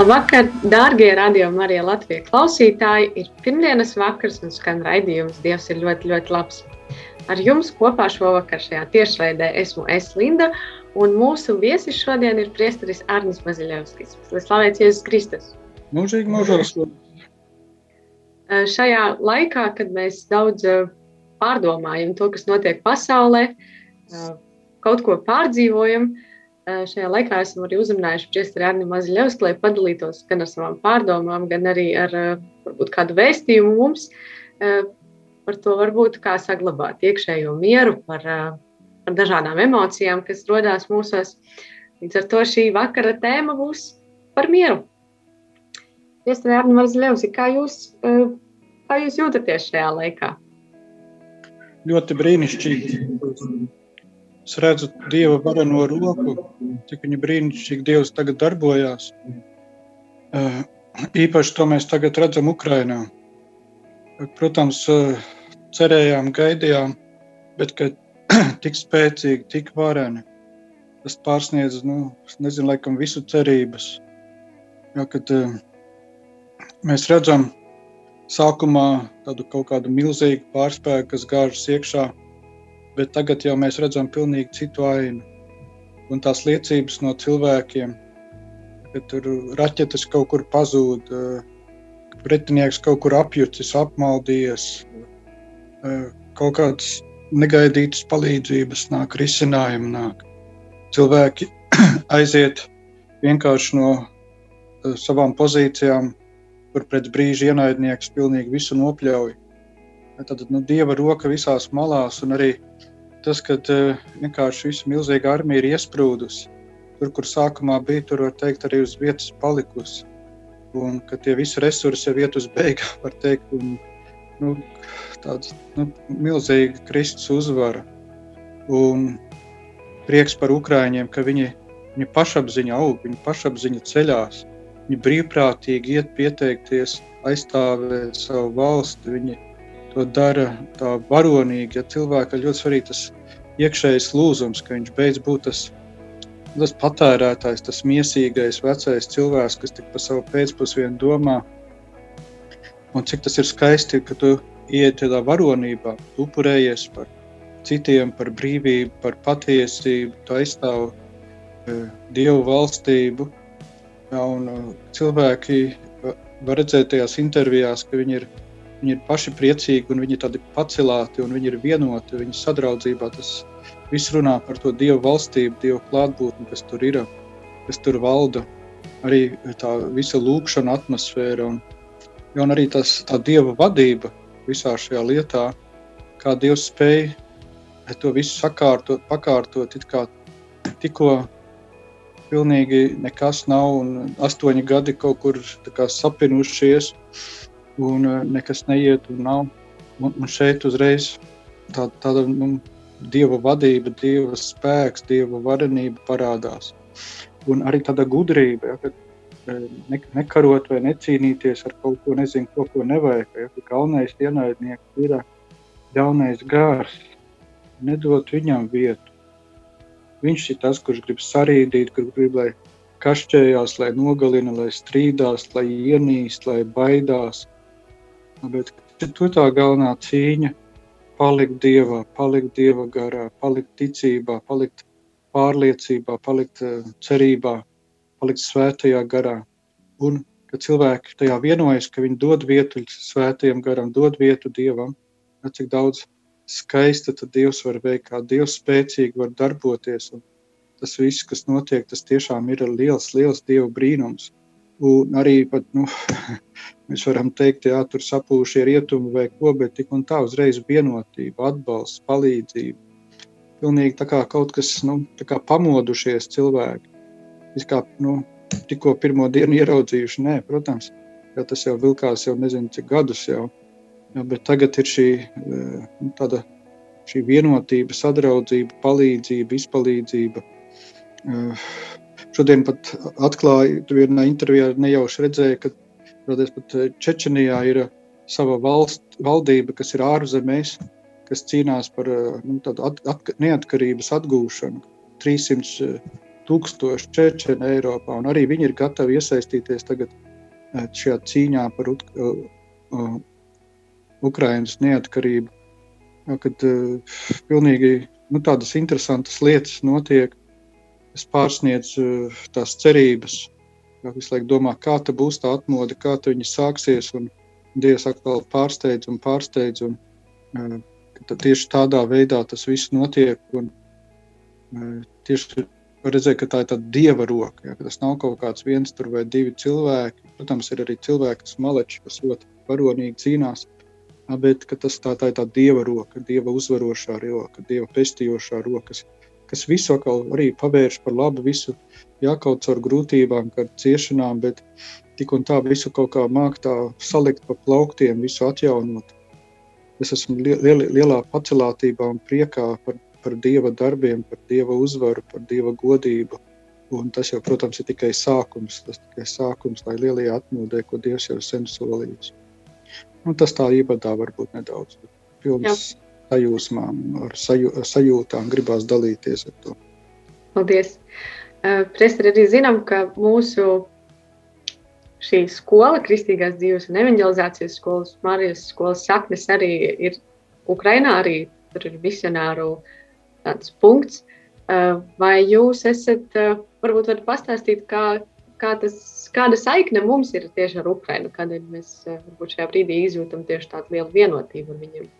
Labvakar, dārgie radiokamā arī Latvijas klausītāji. Ir pirmdienas vakars un skan raidījums Dievs ir ļoti, ļoti labs. Ar jums kopā šovakar šajā tiešraidē esmu es Linda, un mūsu viesis šodien ir priesteris Arnis Maziļevskis. Lai slavēts Jēzus Kristus! Mūžīgi mūžos. Eh, Šajā laikā, kad mēs daudz eh, pārdomājam to, kas notiek pasaulē, eh, kaut ko pārdzīvojam, eh, šajā laikā esam arī uzrunājuši priesteri Arni Maziļevski, lai padalītos gan ar savām pārdomām, gan arī ar eh, varbūt kādu vēstījumu mums eh, par to varbūt kā saglabāt iekšējo mieru, par, eh, par dažādām emocijām, kas rodās mūsos. Līdz ar to šī vakara tēma būs par mieru. Priesteri Arni Maziļevski, kā jūs, eh, kā jūs jūtaties šajā laikā? Ļoti brīnišķīgi. Es redzu Dieva vareno roku, cik viņa brīnišķīgi Dievs tagad darbojās. Eh, Īpaši to mēs tagad redzam Ukrainā. Protams, eh, cerējām, gaidījām, bet ka tik spēcīgi, tik vareni, tas pārsniedz, nu, nezinu, laikam visu cerības. Jā, kad eh, mēs redzam sākumā tādu kaut kādu milzīgu pārspēku, kas gāžas iekšā, bet tagad jau mēs redzam pilnīgi citu ainu. Un tās liecības no cilvēkiem, ka tur raķetes kaut kur pazūd, pretinieks kaut kur apjucis, apmaldījies, kaut kādas negaidītas palīdzības nāk, risinājumi nāk. Cilvēki aiziet vienkārši no savām pozīcijām, kur pēc brīža ienaidnieks pilnīgi visu nopļauj. Tad nu, dieva roka visās malās, un arī tas, ka uh, vienkārši visa milzīga armija ir iesprūdusi. Tur, kur sākumā bija, tur var teikt, arī uz vietas palikusi. Un ka tie visi resursi jau iet uz beigām, var teikt, un nu, tāds nu, milzīga Kristus uzvara. Un prieks par Ukrāņiem, ka viņi, viņi pašapziņa aug, viņi pašapziņa ceļās. Viņi brīvprātīgi iet pieteikties, aizstāvēt savu valsti. Viņi to dara tā varonīgi. Ja cilvēkam ļoti svarīgi tas iekšējais lūzums, ka viņš beidz būt tas, tas patērētājs, tas mīsīgais, vecais cilvēks, kas tik par savu pēcpusdienu domā. Un cik tas ir skaisti, ka tu iet tādā varonībā, upurējies par citiem, par brīvību, par patiesību, tu aizstāvi uh, Dievu valstību. Ja, un, uh, cilvēki va- var redzēt tajās intervijās, ka viņi ir, viņi ir paši priecīgi, un viņi ir tādi pacelāti, un viņi ir vienoti, viņi ir sadraudzībā. Tas viss runā par to Dievu valstību, Dievu klātbūtni, kas tur ir, kas tur valda. Arī tā visa lūkšana atmosfēra, un, un arī tas, tā Dieva vadība visā šajā lietā, kā Dievs spēj to visu sakārtot, pakārtot, it kā tikko pilnīgi nekas nav, un astoņi gadi kaut kur sapinušies, un eh, nekas neiet un nav. Un, un šeit uzreiz tā, tāda nu, dieva vadība, dieva spēks, dieva varenība parādās. Un arī tāda gudrība, ja, kad eh, ne, nekarot vai necīnīties ar kaut ko, nezinu, to, ko nevajag. Ja, galvenais ienaidnieks ir ļaunais gārs, nedot viņam vietu. Viņš ir tas, kurš grib sarīdīt, kurš grib, lai kašķējās, lai nogalina, lai strīdās, lai ienīst, lai baidās. Bet tur tā galvenā cīņa - palikt dievā, palikt dieva garā, palikt ticībā, palikt pārliecībā, palikt eh, cerībā, palikt svētajā garā. Un ka cilvēki tajā vienojas, ka viņi dod vietu svētajam garam, dod vietu dievam, ja cik daudz skaista tad Dievs var veikt, kā Dievs spēcīgi var darboties. Un tas viss, kas notiek, tas tiešām ir liels, liels Dieva brīnums. Un arī pat, nu, mēs varam teikt, jā, tur sapūšie rietumi vai ko, bet tik un tā uzreiz vienotība, atbalsts, palīdzība. Pilnīgi tā kā kaut kas, nu, tā kā pamodušies cilvēki. Es kā, nu, tikko pirmo dienu ieraudzījuši, nē, protams, jo tas jau vilkās jau nezinu cik gadus jau, jā, bet tagad ir šī nu, tāda šī vienotība, sadraudzība, palīdzība, izpalīdzība. Šodien pat atklāju, vienā intervijā nejauši redzēju, ka Protams, pat Čečenijā ir sava valst, valdība, kas ir ārzemēs, kas cīnās par nu, at, at, neatkarības atgūšanu. 300 tūkstoši čečeni Eiropā, un arī viņi ir gatavi iesaistīties tagad šajā cīņā par Uk uh, Ukrainas neatkarību. Kad uh, pilnīgi nu, tādas interesantas lietas notiek, kas pārsniedz uh, tās cerības, Jā, visu laiku domā, kā tā būs tā atmoda, kā viņa sāksies. Dievs atkal pārsteidz un pārsteidz. Un, uh, tieši tādā veidā tas viss notiek. Un, uh, tieši redzēt, ka tā ir tāda dieva roka. Ja, tas nav kaut kāds viens vai divi cilvēki. Protams, ir arī cilvēki, kas maleči, kas ļoti varonīgi cīnās. Bet tas tā, tā ir tā dieva roka, dieva uzvarošā roka, dieva pestījošā roka, kas, kas visu arī pavērš par labu visu jākaut caur grūtībām, ar ciešanām, bet tik un tā visu kaut kā māk tā salikt pa plauktiem, visu atjaunot. Es esmu liel, lielā pacelātībā un priekā par, par Dieva darbiem, par Dieva uzvaru, par Dieva godību. Un tas jau, protams, ir tikai sākums, tas tikai sākums tai lielajai atmodē, ko Dievs jau sen solījis. Un tas tā ievadā varbūt nedaudz, pilns sajūsmām, ar sajū, sajūtām gribās dalīties ar to. Paldies! Eh, Priestri arī zinām, ka mūsu šī skola, Kristīgās dzīves un evanģelizācijas skolas, Marijas skolas saknes arī ir Ukrainā, arī tur ir misionāru tāds punkts. Eh, vai jūs esat, eh, varbūt varat pastāstīt, kā, kā tas, kāda saikne mums ir tieši ar Ukrainu, kādēļ mēs varbūt šajā brīdī izjūtam tieši tādu lielu vienotību ar viņiem?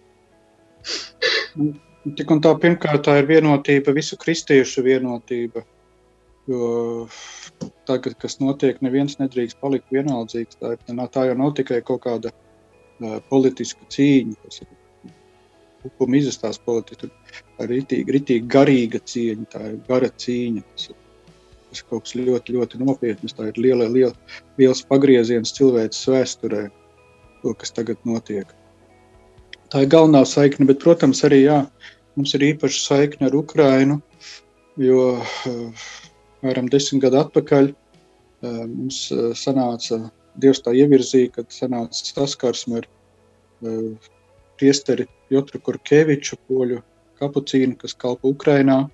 Tik un tā, pirmkārt, tā ir vienotība, visu kristiešu vienotība. Jo tagad, kas notiek, neviens nedrīkst palikt vienaldzīgs. Tā, ir, tā jau nav tikai kaut kāda uh, politiska cīņa, kas ir upuma izastās politika. Tā ir ritīgi, ritīgi garīga cīņa, tā ir gara cīņa. Tas ir, tas ir kaut kas ļoti, ļoti nopietns. Tā ir liela, liela, liels pagrieziens cilvēces vēsturē, to, kas tagad notiek. Tā ir galvenā saikne, bet, protams, arī jā, mums ir īpaša saikne ar Ukrainu, jo uh, apmēram desmit gadu atpakaļ eh, mums eh, sanāca, Dievs tā ievirzīja, kad sanāca saskarsme ar eh, priesteri Jotru Kurkeviču, poļu kapucīnu, kas kalpo Ukrainā.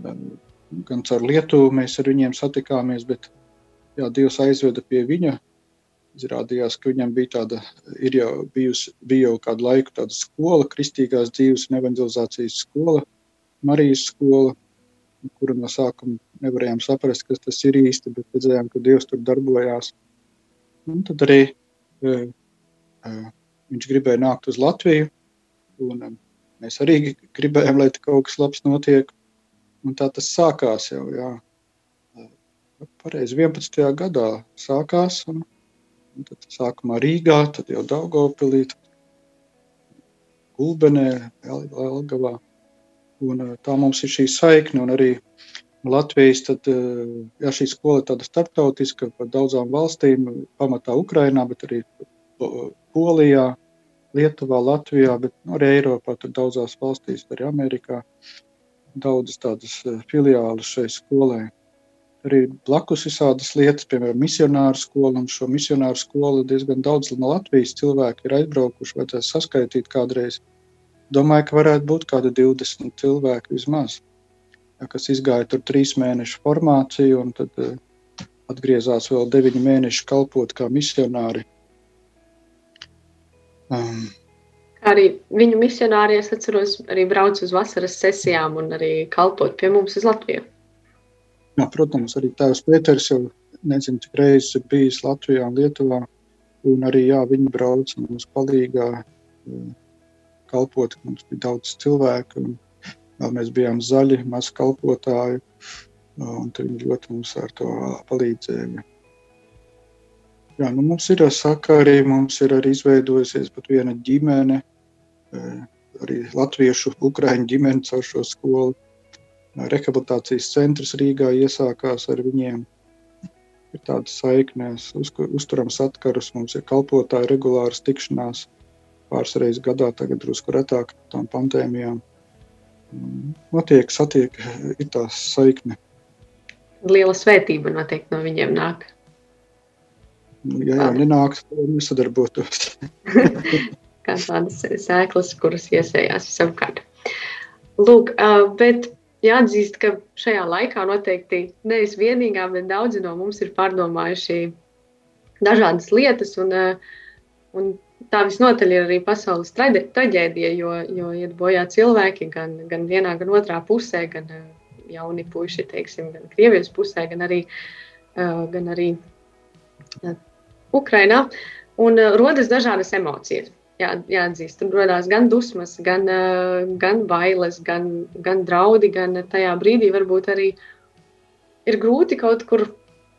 Gan caur Lietuvu mēs ar viņiem satikāmies, bet jā, Dievs aizveda pie viņa. Izrādījās, ka viņam bija tāda, ir jau bijusi, bija jau kādu laiku tāda skola, kristīgās dzīves un evangelizācijas skola, Marijas skola, kuru no sākuma nevarējām saprast, kas tas ir īsti, bet redzējām, ka Dievs tur darbojās. Un tad arī uh, uh, viņš gribēja nākt uz Latviju, un um, mēs arī gribējām, lai kaut kas labs notiek. Un tā tas sākās jau, jā. Pareizi 11. gadā sākās, un tad sākumā Rīgā, tad jau Daugavpilī, Gulbenē, Elgavā. Un, tā mums ir šī saikne, un arī Latvijas, tad jā, šī skola ir tāda starptautiska par daudzām valstīm, pamatā Ukrainā, bet arī Polijā, Lietuvā, Latvijā, bet nu, arī Eiropā, tur daudzās valstīs, arī Amerikā. Daudzas tādas filiālas šai skolai. Arī blakus visādas lietas, piemēram, misionāru skola. Un šo misionāru skolu diezgan daudz no Latvijas cilvēku ir aizbraukuši. Vajadzēs saskaitīt kādreiz. Domāju, ka varētu būt kādi 20 cilvēki vismaz, kas izgāja tur trīs mēnešu formāciju un tad uh, atgriezās vēl deviņu mēnešu kalpot kā misionāri. Um, arī viņu misionāri, es atceros, arī brauc uz vasaras sesijām un arī kalpot pie mums uz Latviju. Jā, protams, arī tēvs Pēters jau nezinu, cik reizes bijis Latvijā un Lietuvā, un arī jā, viņi brauc mums palīgā. Uh, kalpot. Mums bija daudz cilvēku, un mēs bijām zaļi, maz kalpotāji. Un viņi ļoti mums ar to palīdzēja. Jā, nu mums ir sakari, mums ir arī izveidojusies pat viena ģimene, eh, arī latviešu, ukraiņu ģimene caur šo skolu. Rehabilitācijas centrs Rīgā iesākās ar viņiem. Ir tāda saiknes, uzturam satkarus, mums ir kalpotāji regulāras tikšanās pāris reizes gadā, tagad drusku retāk tām pandēmijām. Notiek, satiek, ir tā saikne. Liela svētība noteikti no viņiem nāk. Nu, ja jau nenāktu, tad nesadarbotos. Kā tādas sēklas, kuras iesējās savukārt. Lūk, bet jāatzīst, ka šajā laikā noteikti nevis vienīgā, bet daudzi no mums ir pārdomājuši dažādas lietas. Un, un tā visnotaļ ir arī pasaules traģēdija, jo, jo iet bojā cilvēki gan, gan vienā, gan otrā pusē, gan eh, jauni puiši, teiksim, gan Krievijas pusē, gan arī, uh, gan arī Ukrainā. Un rodas dažādas emocijas. Jā, jāatzīst, tur radās gan dusmas, gan, uh, gan bailes, gan, gan draudi, gan tajā brīdī varbūt arī ir grūti kaut kur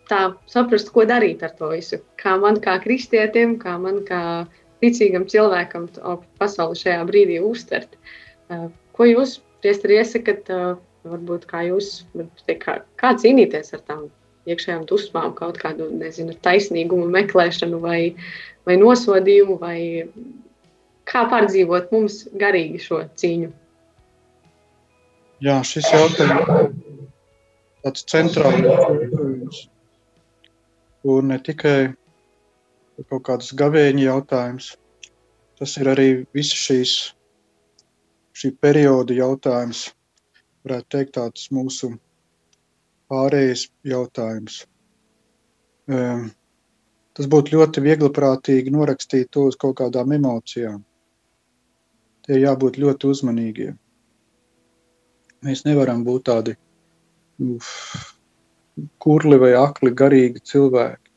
tā saprast, ko darīt ar to visu. Kā man, kā kristietim, kā man, kā ticīgam cilvēkam pasauli šajā brīdī uztvert. Ko jūs, priesteri, iesakat, varbūt kā jūs, kā, kā cīnīties ar tām iekšējām dusmām, kaut kādu, nezinu, taisnīgumu meklēšanu vai, vai nosodījumu, vai kā pārdzīvot mums garīgi šo cīņu? Jā, šis jautājums tāds centrāls. Un ne tikai kaut kāds gavēņa jautājums. Tas ir arī visa šīs šī perioda jautājums, varētu teikt, tāds mūsu pārējais jautājums. Um, tas būtu ļoti viegli prātīgi norakstīt to uz kaut kādām emocijām. Tie jābūt ļoti uzmanīgiem. Mēs nevaram būt tādi uf, kurli vai akli garīgi cilvēki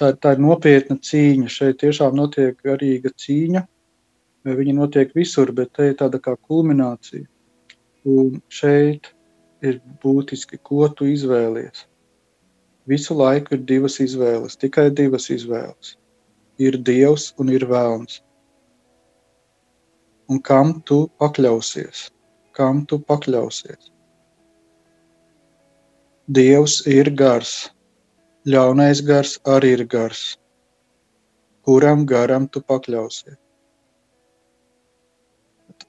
tā, tā ir nopietna cīņa. Šeit tiešām notiek garīga cīņa. Viņa notiek visur, bet te ir tāda kā kulminācija. Un šeit ir būtiski, ko tu izvēlies. Visu laiku ir divas izvēles, tikai divas izvēles. Ir Dievs un ir vēlns. Un kam tu pakļausies? Kam tu pakļausies? Dievs ir gars, Ļaunais gars arī ir gars. Kuram garam tu pakļausies?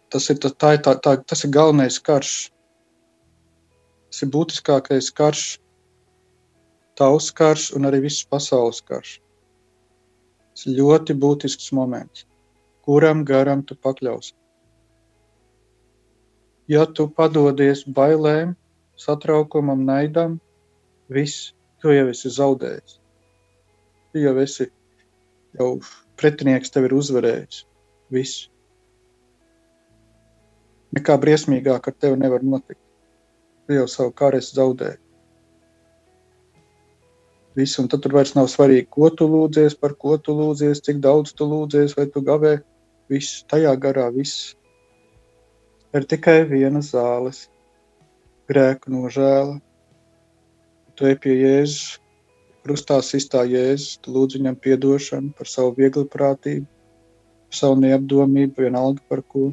Tas ir, tā, tā, tā, tas ir galvenais karš. Tas ir būtiskākais karš, tavs karš un arī viss pasaules karš. Tas ir ļoti būtisks moments. Kuram garam tu pakļausies? Ja tu padodies bailēm, satraukumam, naidam, viss tu jau esi zaudējis. Tu jau esi, jau pretinieks tev ir uzvarējis. Viss. Nekā briesmīgāk ar tevi nevar notikt. Tu jau savu karu esi zaudējis. Visu, un tad tur vairs nav svarīgi, ko tu lūdzies, par ko tu lūdzies, cik daudz tu lūdzies, vai tu gavē. Viss tajā garā, viss. Ir tikai viena zāles, grēku nožēla, tu ej pie Jēzus, krustā sistā Jēzus, tu lūdz viņam piedošanu par savu viegliprātību, par savu neapdomību, vienalga par ko.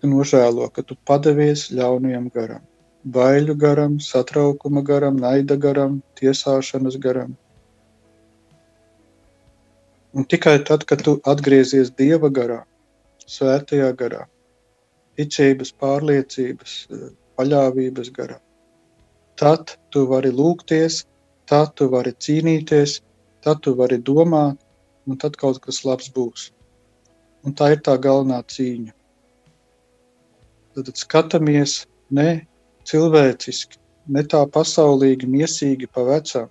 Tu nožēlo, ka tu padavies ļaunajam garam, baiļu garam, satraukuma garam, naida garam, tiesāšanas garam. Un tikai tad, kad tu atgriezies Dieva garā, svētajā garā, ticības, pārliecības, paļāvības garā, tad tu vari lūgties, tad tu vari cīnīties, tad tu vari domāt, un tad kaut kas labs būs. Un tā ir tā galvenā cīņa. Tad skatāmies ne cilvēciski, ne tā pasaulīgi, miesīgi pa vecam.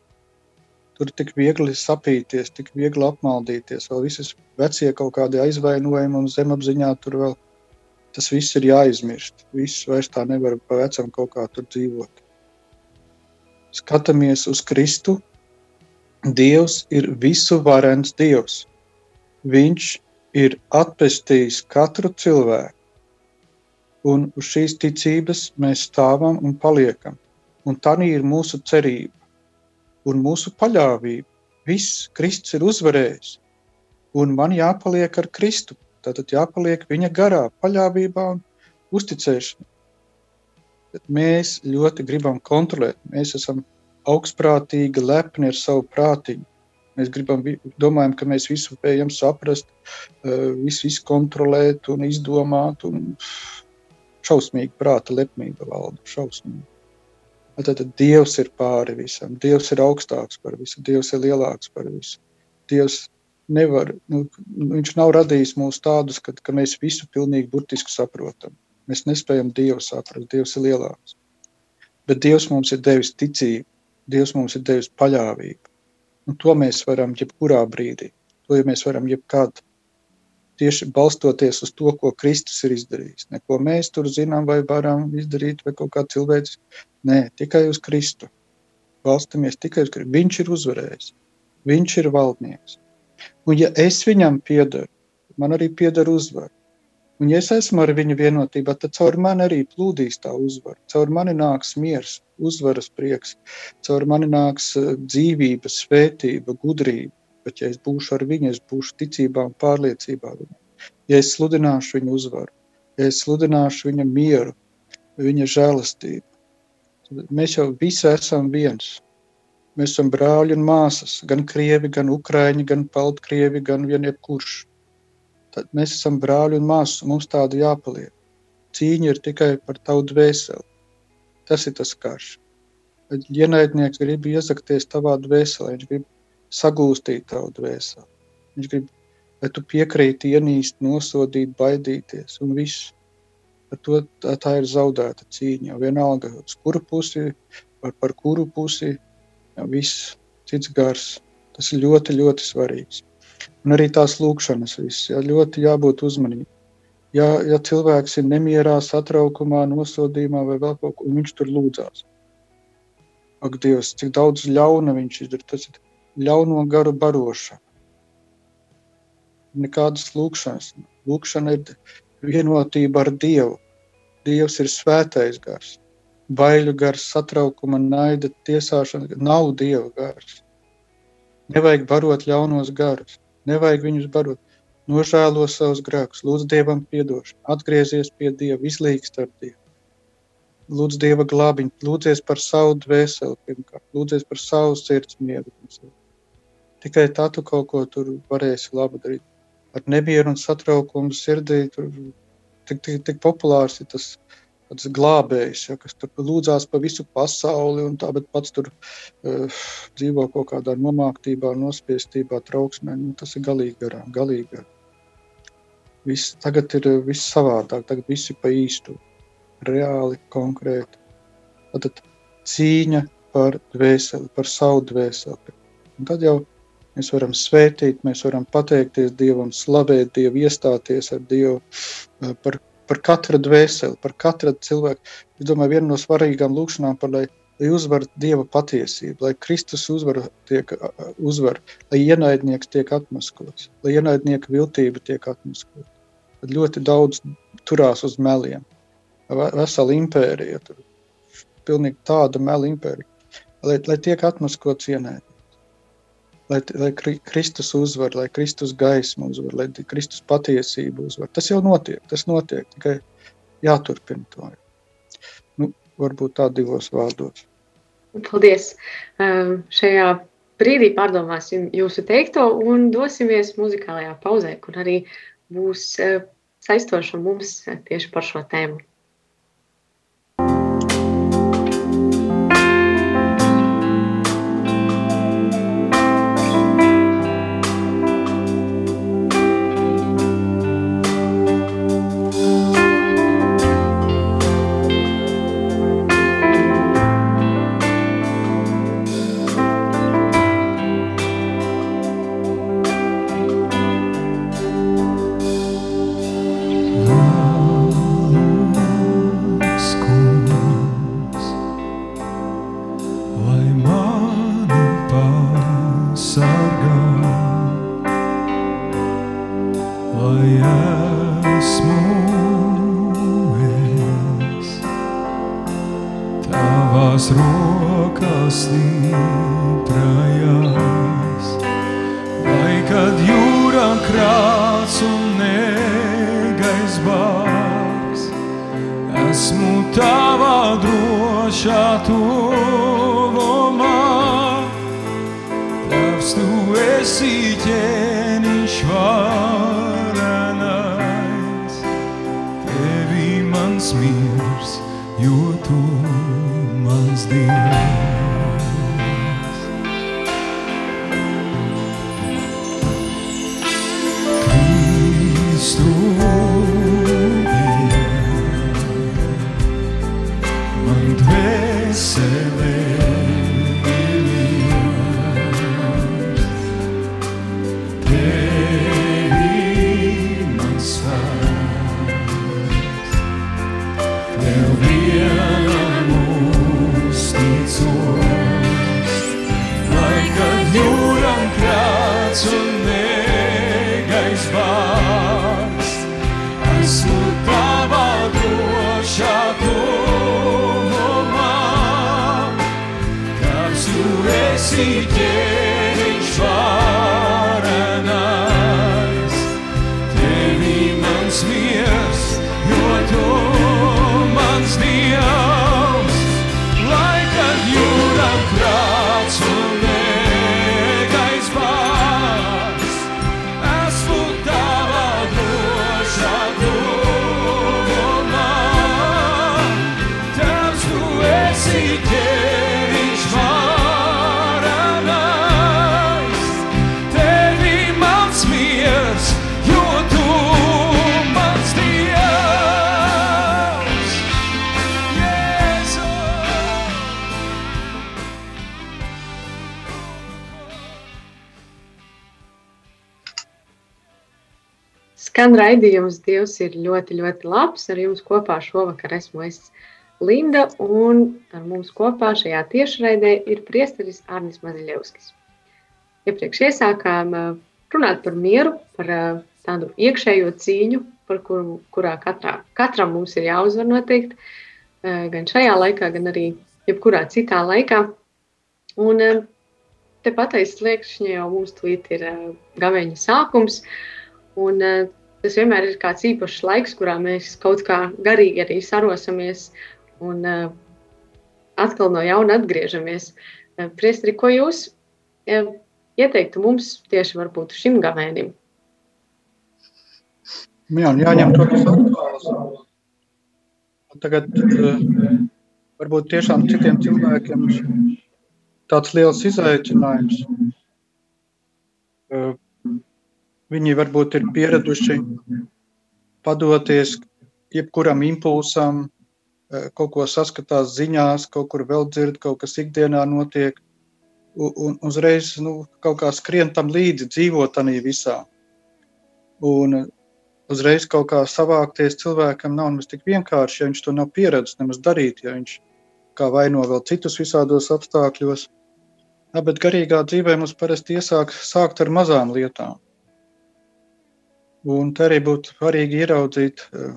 Tur tik viegli sapīties, tik viegli apmaldīties, vēl visas vecie kaut kādi aizvainojumi un zemapziņā tur vēl. Tas viss ir jāizmirst. Viss vairs tā nevar pa vecam kaut kā tur dzīvot skatāmies uz Kristu, Dievs ir visu varens Dievs. Viņš ir atpestījis katru cilvēku. Un uz šīs ticības mēs stāvam un paliekam. Un tā ir mūsu cerība un mūsu paļāvība. viss, Kristus ir uzvarējis. Un man jāpaliek ar Kristu. Tātad jāpaliek viņa garā, paļāvībā un uzticēšanā. Mēs ļoti gribam kontrolēt. Mēs esam augstprātīgi, lepni ar savu prātiņu. Mēs gribam, domājam, ka mēs visu spējam saprast, eh, visu izkontrolēt un izdomāt. Un šausmīgi prāta lepnība valda. Šausmīgi. Tad, tad Dievs ir pāri visam. Dievs ir augstāks par visu. Dievs ir lielāks par visu. Dievs nevar, nu, viņš nav radījis mūs tādus, ka, ka mēs visu pilnīgi burtiski saprotam. Mēs nespējam Dievu saprast. Dievs ir lielāks. Bet Dievs mums ir devis ticību. Dievs mums ir devis paļāvību. Un to mēs varam jebkurā brīdī. To ja mēs varam jebkad tieši balstoties uz to, ko Kristus ir izdarījis. Neko mēs tur zinām, vai varam izdarīt, vai kaut kā cilvēks. Nē, tikai uz Kristu. Balstamies tikai uz Kristu. Viņš ir uzvarējis. Viņš ir valdnieks. Un ja es viņam piedaru, man arī pieder uzvara. Un ja es esmu ar viņu vienotībā, tad caur mani arī plūdīs tā uzvara. Caur mani nāks miers, uzvaras prieks, caur mani nāks eh, dzīvība, svētība, gudrība bet ja es būšu ar viņu, es būšu ticībā un pārliecībā viņam. Ja es sludināšu viņu uzvaru, ja es sludināšu viņa mieru, viņa žēlastību, tad mēs jau visi esam viens. Mēs esam brāļi un māsas, gan krievi, gan ukraiņi, gan baltkrievi, gan vien jebkurš. Tad mēs esam brāļi un māsas, un mums tāda jāpaliek. Cīņa ir tikai par tavu dvēseli. Tas ir tas karš. Ienaidnieks grib iezakties tavā dvēselē, viņš grib sagūstīt tavu dvēseli. Viņš grib, lai tu piekrīti, ienīst, nosodīt, baidīties un viss. Ar to tā, tā ir zaudēta cīņa. Vienalga, uz kuru pusi, par, par kuru pusi, jā, viss cits gars. Tas ir ļoti, ļoti svarīgs. Un arī tās lūkšanas viss, jā, ļoti jābūt uzmanīgam. Ja, ja cilvēks ir nemierā, satraukumā, nosodījumā vai vēl kaut ko, un viņš tur lūdzās. Ak, Dievs, cik daudz ļauna viņš izdara. Tas ir ļauno garu barošana. Nekādas lūkšanas. Lūkšana ir vienotība ar Dievu. Dievs ir svētais gars. Baiļu gars, satraukuma, naida, tiesāšana nav Dieva gars. Nevajag barot ļaunos garus. Nevajag viņus barot. Nožēlo savus grēkus, lūdz Dievam piedošanu, atgriezies pie Dieva, izlīgst ar Dievu. Lūdz Dieva glābiņu, lūdzies par savu dvēseli pirmkārt, lūdzies par savu sirds mieru. Tikai tā tu kaut ko tur varēsi labi darīt. Ar nemieru un satraukumu sirdī tur tik, tik, tik populārs ir tas tāds glābējs, ja, kas tur lūdzās pa visu pasauli un tā, bet pats tur uh, dzīvo kaut kādā nomāktībā, nospiestībā, trauksmē. Nu, tas ir galīgi garām, galīgi garām. Viss, tagad ir viss savādāk, tagad viss ir pa īstu, reāli, konkrēti. Tad cīņa par dvēseli, par savu dvēseli. Un tad jau Mēs varam svētīt, mēs varam pateikties Dievam, slavēt Dievu, iestāties ar Dievu eh, par, par katru dvēseli, par katru cilvēku. Es domāju, viena no svarīgām lūkšanām par, lai, lai uzvar Dieva patiesību, lai Kristus uzvar, tiek, uzvar, lai ienaidnieks tiek atmaskots, lai ienaidnieka viltība tiek atmaskot. Tad ļoti daudz turās uz meliem. Vesela impērija, tur pilnīgi tāda mela impērija, lai, lai tiek atmaskots ienaidnieks lai, lai Kristus uzvar, lai Kristus gaisma uzvar, lai Kristus patiesība uzvar. Tas jau notiek, tas notiek, tikai jāturpina to. Nu, varbūt tā divos vārdos. Paldies! Ehm, šajā brīdī pārdomāsim jūsu teikto un dosimies muzikālajā pauzē, kur arī būs eh, saistoša mums tieši par šo tēmu. Esmu tavā drošā tuvumā. Tavs tu esi ķēniņš esi ķēniņš Skan raidījums, Dievs ir ļoti, ļoti labs. Ar jums kopā šovakar esmu es Linda, un ar mums kopā šajā tiešraidē ir priesteris Arnis Maziļevskis. Iepriekš iesākām eh, runāt par mieru, par eh, tādu iekšējo cīņu, par kuru, kurā katrā, katram mums ir jāuzvar noteikti, eh, gan šajā laikā, gan arī jebkurā citā laikā. Un tepat aiz sliekšņa jau mums tūlīt ir gaveņa sākums, un tas vienmēr ir kāds īpašs laiks, kurā mēs kaut kā garīgi arī sarosamies un eh, atkal no jauna atgriežamies. Eh, Priestri, ko jūs eh, ieteiktu mums tieši varbūt šim gavēnim? Jā, un jāņem to, kas aktuāls. Tagad varbūt tiešām citiem cilvēkiem tāds liels izaicinājums. Viņi varbūt ir pieraduši padoties jebkuram impulsam, eh, kaut ko saskatās ziņās, kaut kur vēl dzird, kaut kas ikdienā notiek. Un uzreiz nu, kaut kā skrien tam līdzi, dzīvot tādā visā. Un eh, uzreiz kaut kā savākties cilvēkam nav nemaz tik vienkārši, ja viņš to nav pieredzējis nemaz darīt, ja viņš kā vaino vēl citus visādos apstākļos. Ja, bet garīgā dzīvē mums parasti iesāk sākt ar mazām lietām. Un te arī būtu svarīgi ieraudzīt, eh,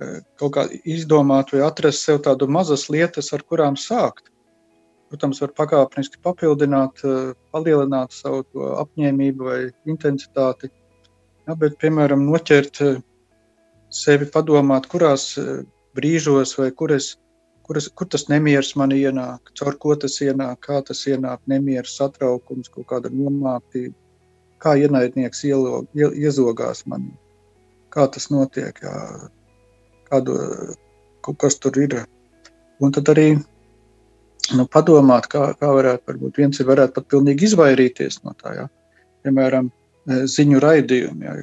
eh, kaut kā izdomāt vai atrast sev tādu mazas lietas, ar kurām sākt. Protams, var pakāpeniski papildināt, eh, palielināt savu apņēmību vai intensitāti. Ja, bet, piemēram, noķert sevi, padomāt, kurās brīžos vai kur, es, kur, es, kur tas nemieris man ienāk, caur ko tas ienāk, kā tas ienāk, nemieris, satraukums, kaut kāda nomāktība, kā ienaidnieks ielo, ie, iezogās man, kā tas notiek, jā, kādu, kas tur ir. Un tad arī nu, padomāt, kā, kā varētu, varbūt viens ir varētu pat pilnīgi izvairīties no tā, jā. Piemēram, eh, ziņu raidījumi, jā.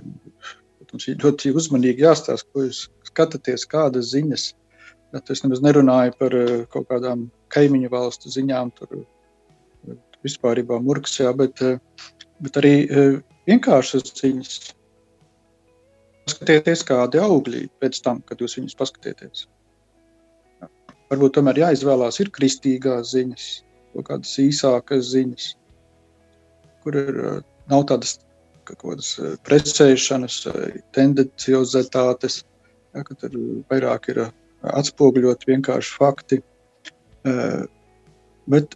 Protams, ir ļoti uzmanīgi jāstāsta, ko jūs skatāties, kādas ziņas. Bet es nemaz nerunāju par eh, kaut kādām kaimiņu valstu ziņām, tur eh, vispārībā murgs, jā, bet, eh, bet arī eh, vienkāršas ziņas. Paskatieties, kādi augļi pēc tam, kad jūs viņus paskatieties. Varbūt tomēr jāizvēlās ir kristīgās ziņas, kaut kādas īsākas ziņas, kur ir, eh, nav tādas kādas eh, precēšanas, tendenciozitātes, ja, ka tur vairāk ir atspoguļot vienkārši fakti. Bet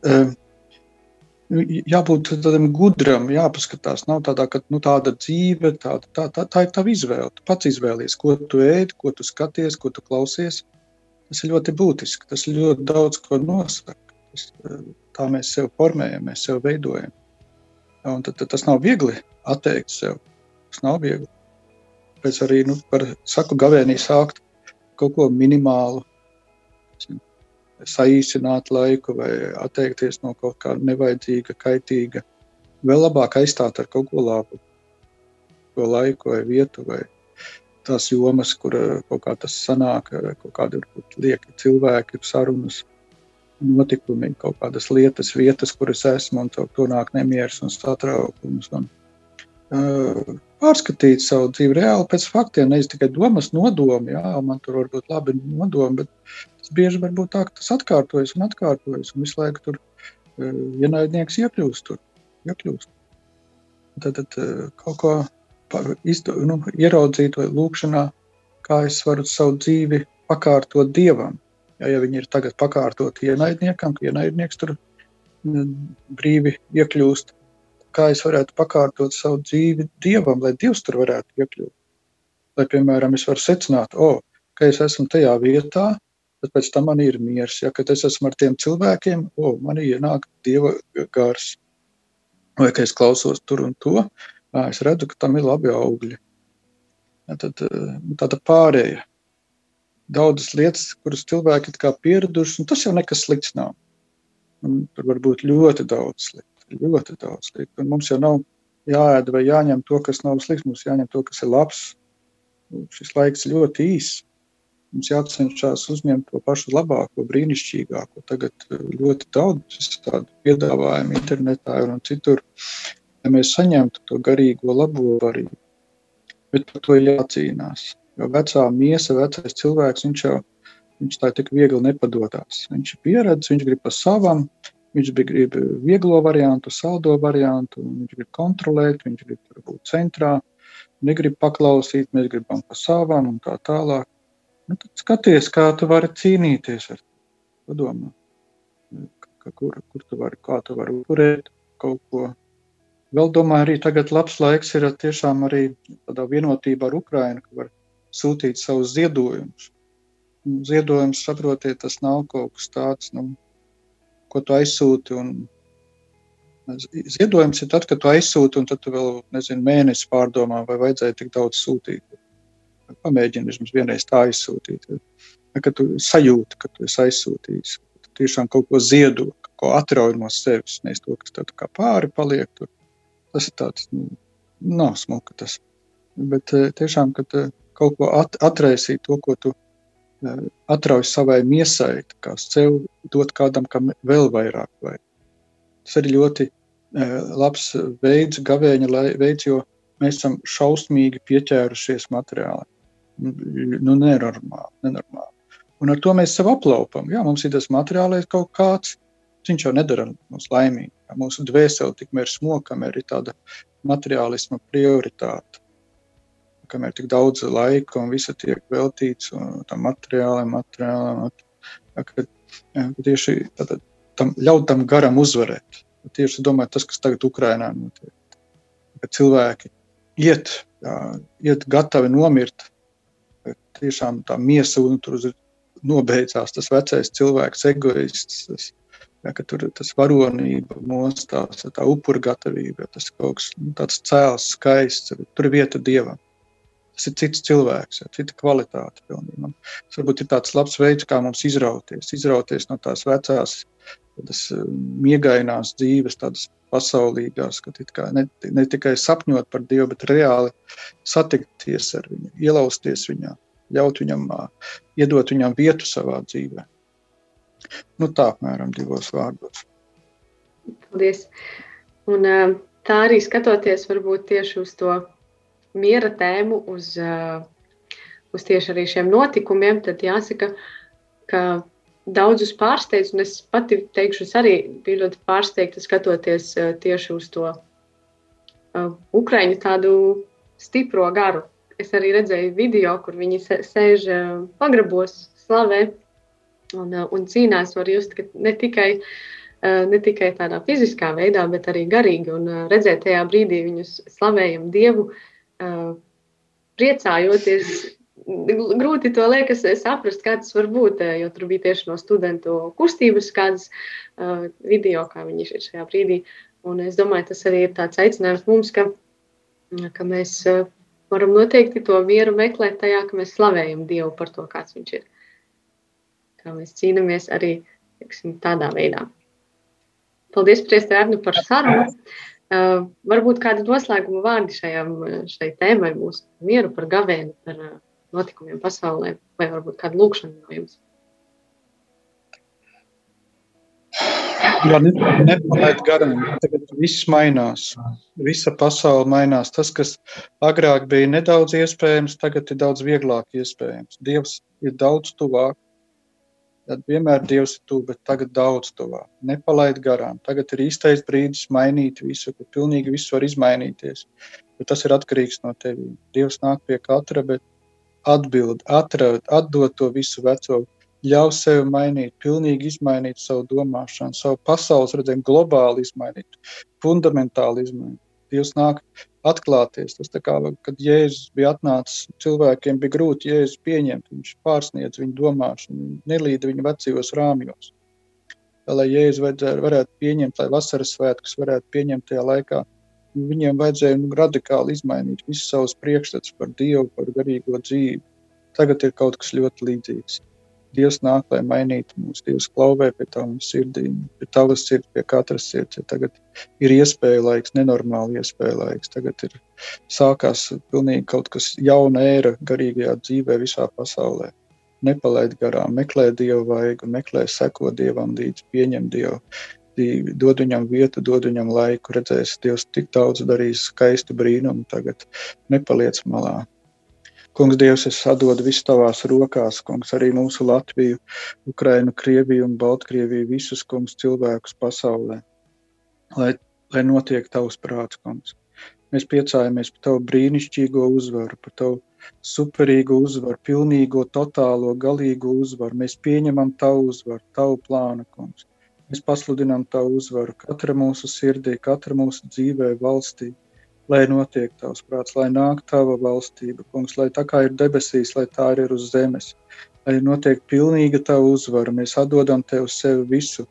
jābūt tādam gudram, jāpaskatās. Nav tādā, ka nu, tāda dzīve, tāda, tā, tā, tā ir tava izvēle. Tu pats izvēlies, ko tu ēd, ko tu skaties, ko tu klausies. Tas ir ļoti būtiski. Tas ļoti daudz ko nosaka. Tas, tā mēs sev formējam, mēs sev veidojam. Un tad, tad tas nav viegli atteikt sev. Tas nav viegli. Pēc arī nu, par saku gavēnī sākt kaut ko minimālu, saīsināt laiku vai atteikties no kaut kā nevajadzīga, kaitīga. Vēl labāk aizstāt ar kaut ko labu, ko laiku vai vietu vai tās jomas, kur kaut kā tas sanāk, kaut kādi varbūt lieki cilvēki, sarunas, notikumi, kaut kādas lietas, vietas, kur es esmu, un to, to nāk nemieris un satraukums. Un, uh, pārskatīt savu dzīvi reāli pēc faktiem, nevis tikai domas, nodomi. Jā, man tur var būt labi nodomi, bet tas bieži var būt tā, ka tas atkārtojas un atkārtojas. Un visu laiku tur uh, ienaidnieks iekļūst. Tur, iekļūst. Tad, tad uh, kaut ko izdo, nu, ieraudzīt vai lūkšanā, kā es varu savu dzīvi pakārtot Dievam. Ja, ja viņi ir tagad pakārtoti ienaidniekam, ka ienaidnieks tur brīvi iekļūst, kā es varētu pakārtot savu dzīvi Dievam, lai Dievs tur varētu iekļūt. Lai, piemēram, es varu secināt, oh, ka es esmu tajā vietā, tad pēc tam man ir miers. Ja, kad es esmu ar tiem cilvēkiem, oh, man ienāk Dieva gars. Vai ka es klausos tur un to, es redzu, ka tam ir labi augļi. Ja, tad tāda pārēja. Daudzas lietas, kuras cilvēki ir pieraduši, un tas jau nekas slikts nav. Un tur var būt ļoti daudz slikts ļoti daudz lietu. Un mums jau nav jāēd vai jāņem to, kas nav slikts, mums jāņem to, kas ir labs. Šis laiks ļoti īss. Mums jācenšas uzņemt to pašu labāko, brīnišķīgāko. Tagad eh, ļoti daudz tādu piedāvājumu internetā un citur, ja mēs saņemtu to garīgo labo varību. Bet par to ir jācīnās. Jo vecā miesa, vecais cilvēks, viņš jau viņš tā tik viegli nepadodās. Viņš ir pieredzējis, viņš grib pa savam, Viņš grib vieglo variantu, saldo variantu, viņš grib kontrolēt, viņš grib būt centrā, negrib paklausīt, mēs gribam pa savam un tā tālāk. Nu, tad skaties, kā tu vari cīnīties ar to. Padomā, kur, kur tu vari, kā tu vari upurēt kaut ko. Vēl domāju, arī tagad labs laiks ir tiešām arī tādā vienotībā ar Ukrainu, ka var sūtīt savus ziedojumus. Ziedojums, saprotiet, tas nav kaut kas tāds, nu, ko tu aizsūti. Un, ziedojums ir tad, kad tu aizsūti, un tad tu vēl nezinu, mēnesi pārdomā, vai vajadzēja tik daudz sūtīt. Pamēģini vismaz vienreiz tā aizsūtīt. Kad tu sajūti, ka tu esi aizsūtījis, tu tiešām kaut ko ziedo, ko atrauj no sevis, nevis to, kas tev kā pāri paliek. Tur. Tas ir tāds, nu, nav smuka tas. Bet eh, tiešām, kad eh, kaut ko at, atraisīt, to, ko tu atrauj savai miesai, kā sev dot kādam, kam vēl vairāk vajag. Tas ir ļoti labs veids, gavēņa veids, jo mēs esam šausmīgi pieķērušies materiāli. Nu, nenormāli, nenormāli. Un ar to mēs sev aplaupam. Jā, mums ir tas materiālais kaut kāds, viņš jau nedara mums laimīgi. Mūsu dvēseli tikmēr smokam ir tāda materiālisma prioritāte kamēr tik daudz laika un visa tiek veltīts tam materiālam, materiālam, kad, tieši tātad, tam, ļaut tam garam uzvarēt. Tieši domāju, tas, kas tagad Ukrainā notiek. Kad cilvēki iet, jā, iet gatavi nomirt, tiešām tā miesa un tur nobeidzās tas vecais cilvēks, egoists, tas, ja, tur tas varonība mostās, tā upura gatavība, tas kaut kas nu, tāds cēls, skaists, tur ir vieta Dievam. Tas ir cits cilvēks, jau cita kvalitāte. Pilnībā. Tas varbūt ir tāds labs veids, kā mums izrauties, izrauties no tās vecās, tādas um, miegainās dzīves, tādas pasaulīgās, ka ne, ne tikai sapņot par Dievu, bet reāli satikties ar viņu, ielausties viņā, ļaut viņam, iedot viņam vietu savā dzīvē. Nu, tā apmēram divos vārdos. Paldies. Un, tā arī skatoties varbūt tieši uz to miera tēmu, uz, uz tieši arī šiem notikumiem, tad jāsaka, ka daudzus pārsteidz, un es pati teikšu, es arī biju ļoti pārsteigta skatoties tieši uz to Ukraiņu tādu stipro garu. Es arī redzēju video, kur viņi sēž pagrabos, slavē un, un cīnās. Var just, ka ne tikai ne tikai tādā fiziskā veidā, bet arī garīgi. Un redzēt tajā brīdī viņus slavējam Dievu, priecājoties. Grūti to liekas saprast, kā tas var būt, jo tur bija tieši no studentu kustības kādas video, kā viņi ir šajā brīdī. Un es domāju, tas arī ir tāds aicinājums mums, ka, ka mēs varam noteikti to mieru meklēt tajā, ka mēs slavējam Dievu par to, kāds viņš ir. Kā mēs cīnāmies arī tiksim, tādā veidā. Paldies, Priestē, Arnu, par sarunu. Uh, varbūt kādi noslēguma vārdi šajam, šai tēmai būs mieru par gavēnu, par uh, notikumiem pasaulē, vai varbūt kādu lūkšanu no jums. Jā, nepalaid garām. Tagad viss mainās. Visa pasaule mainās. Tas, kas agrāk bija nedaudz iespējams, tagad ir daudz vieglāk iespējams. Dievs ir daudz tuvāk. Tad vienmēr Dievs ir tuvu, bet tagad daudz tuvāk. Nepalaid garām. Tagad ir īstais brīdis mainīt visu, ka pilnīgi viss var izmainīties. Bet tas ir atkarīgs no tevis. Dievs nāk pie katra, bet atbild, atrod, atdod to visu veco, ļauj sev mainīt, pilnīgi izmainīt savu domāšanu, savu pasaules redzējumu, globāli izmainīt, fundamentāli izmainīt. Dievs nāk atklāties. Tas kā, kad Jēzus bija atnācis, cilvēkiem bija grūti Jēzus pieņemt, viņš pārsniedz viņu domāšanu, nelīda viņu vecajos rāmjos. Lai Jēzus varētu pieņemt, lai vasaras svētkus varētu pieņemt tajā laikā, viņiem vajadzēja nu, radikāli izmainīt visus savus priekšstats par Dievu, par garīgo dzīvi. Tagad ir kaut kas ļoti līdzīgs. Dievs nāk, lai mainītu mūs. Dievs klauvē pie tavām sirdīm, pie tavas sirds, pie katras sirds. Ja tagad ir iespēja laiks, nenormāli iespēja laiks. Tagad ir sākās pilnīgi kaut kas jauna ēra garīgajā dzīvē visā pasaulē. Nepalaid garām, meklē Dievu vaigu, meklē seko Dievam līdz, pieņem Dievu. Dod viņam vietu, dod viņam laiku, redzēs, Dievs tik daudz darīs skaistu brīnumu, tagad nepaliec malā. Kungs, Dievs, es atdodu visu tavās rokās, kungs, arī mūsu Latviju, Ukrainu, Krieviju un Baltkrieviju, visus, kungs, cilvēkus pasaulē, lai, lai notiek tavs prāts, kungs. Mēs priecājamies par tavu brīnišķīgo uzvaru, par tavu superīgu uzvaru, pilnīgo, totālo, galīgo uzvaru. Mēs pieņemam tavu uzvaru, tavu plānu, kungs. Mēs pasludinām tavu uzvaru katra mūsu sirdī, katra mūsu dzīvē, valstī lai notiek tavs prāts, lai nāk tava valstība, kungs, lai tā kā ir debesīs, lai tā ir uz zemes, lai notiek pilnīga tava uzvara. Mēs atdodam tev sevi visu,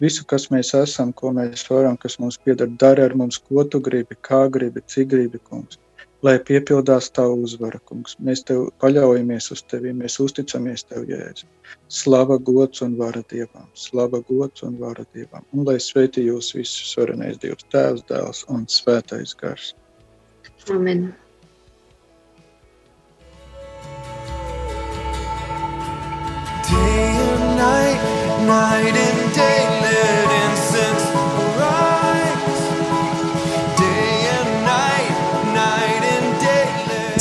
visu, kas mēs esam, ko mēs varam, kas mums pieder, dari ar mums, ko tu gribi, kā gribi, cik gribi, kungs lai piepildās tavu uzvaru, kungs. Mēs tev paļaujamies uz tevi, mēs uzticamies tev, Jēzu. Slava, gods un vara Dievam, slava, gods un vara Dievam. Un lai sveitī jūs visus varenais Dievs, Tēvs, Dēls un Svētais Gars. Amen. Day and night, night and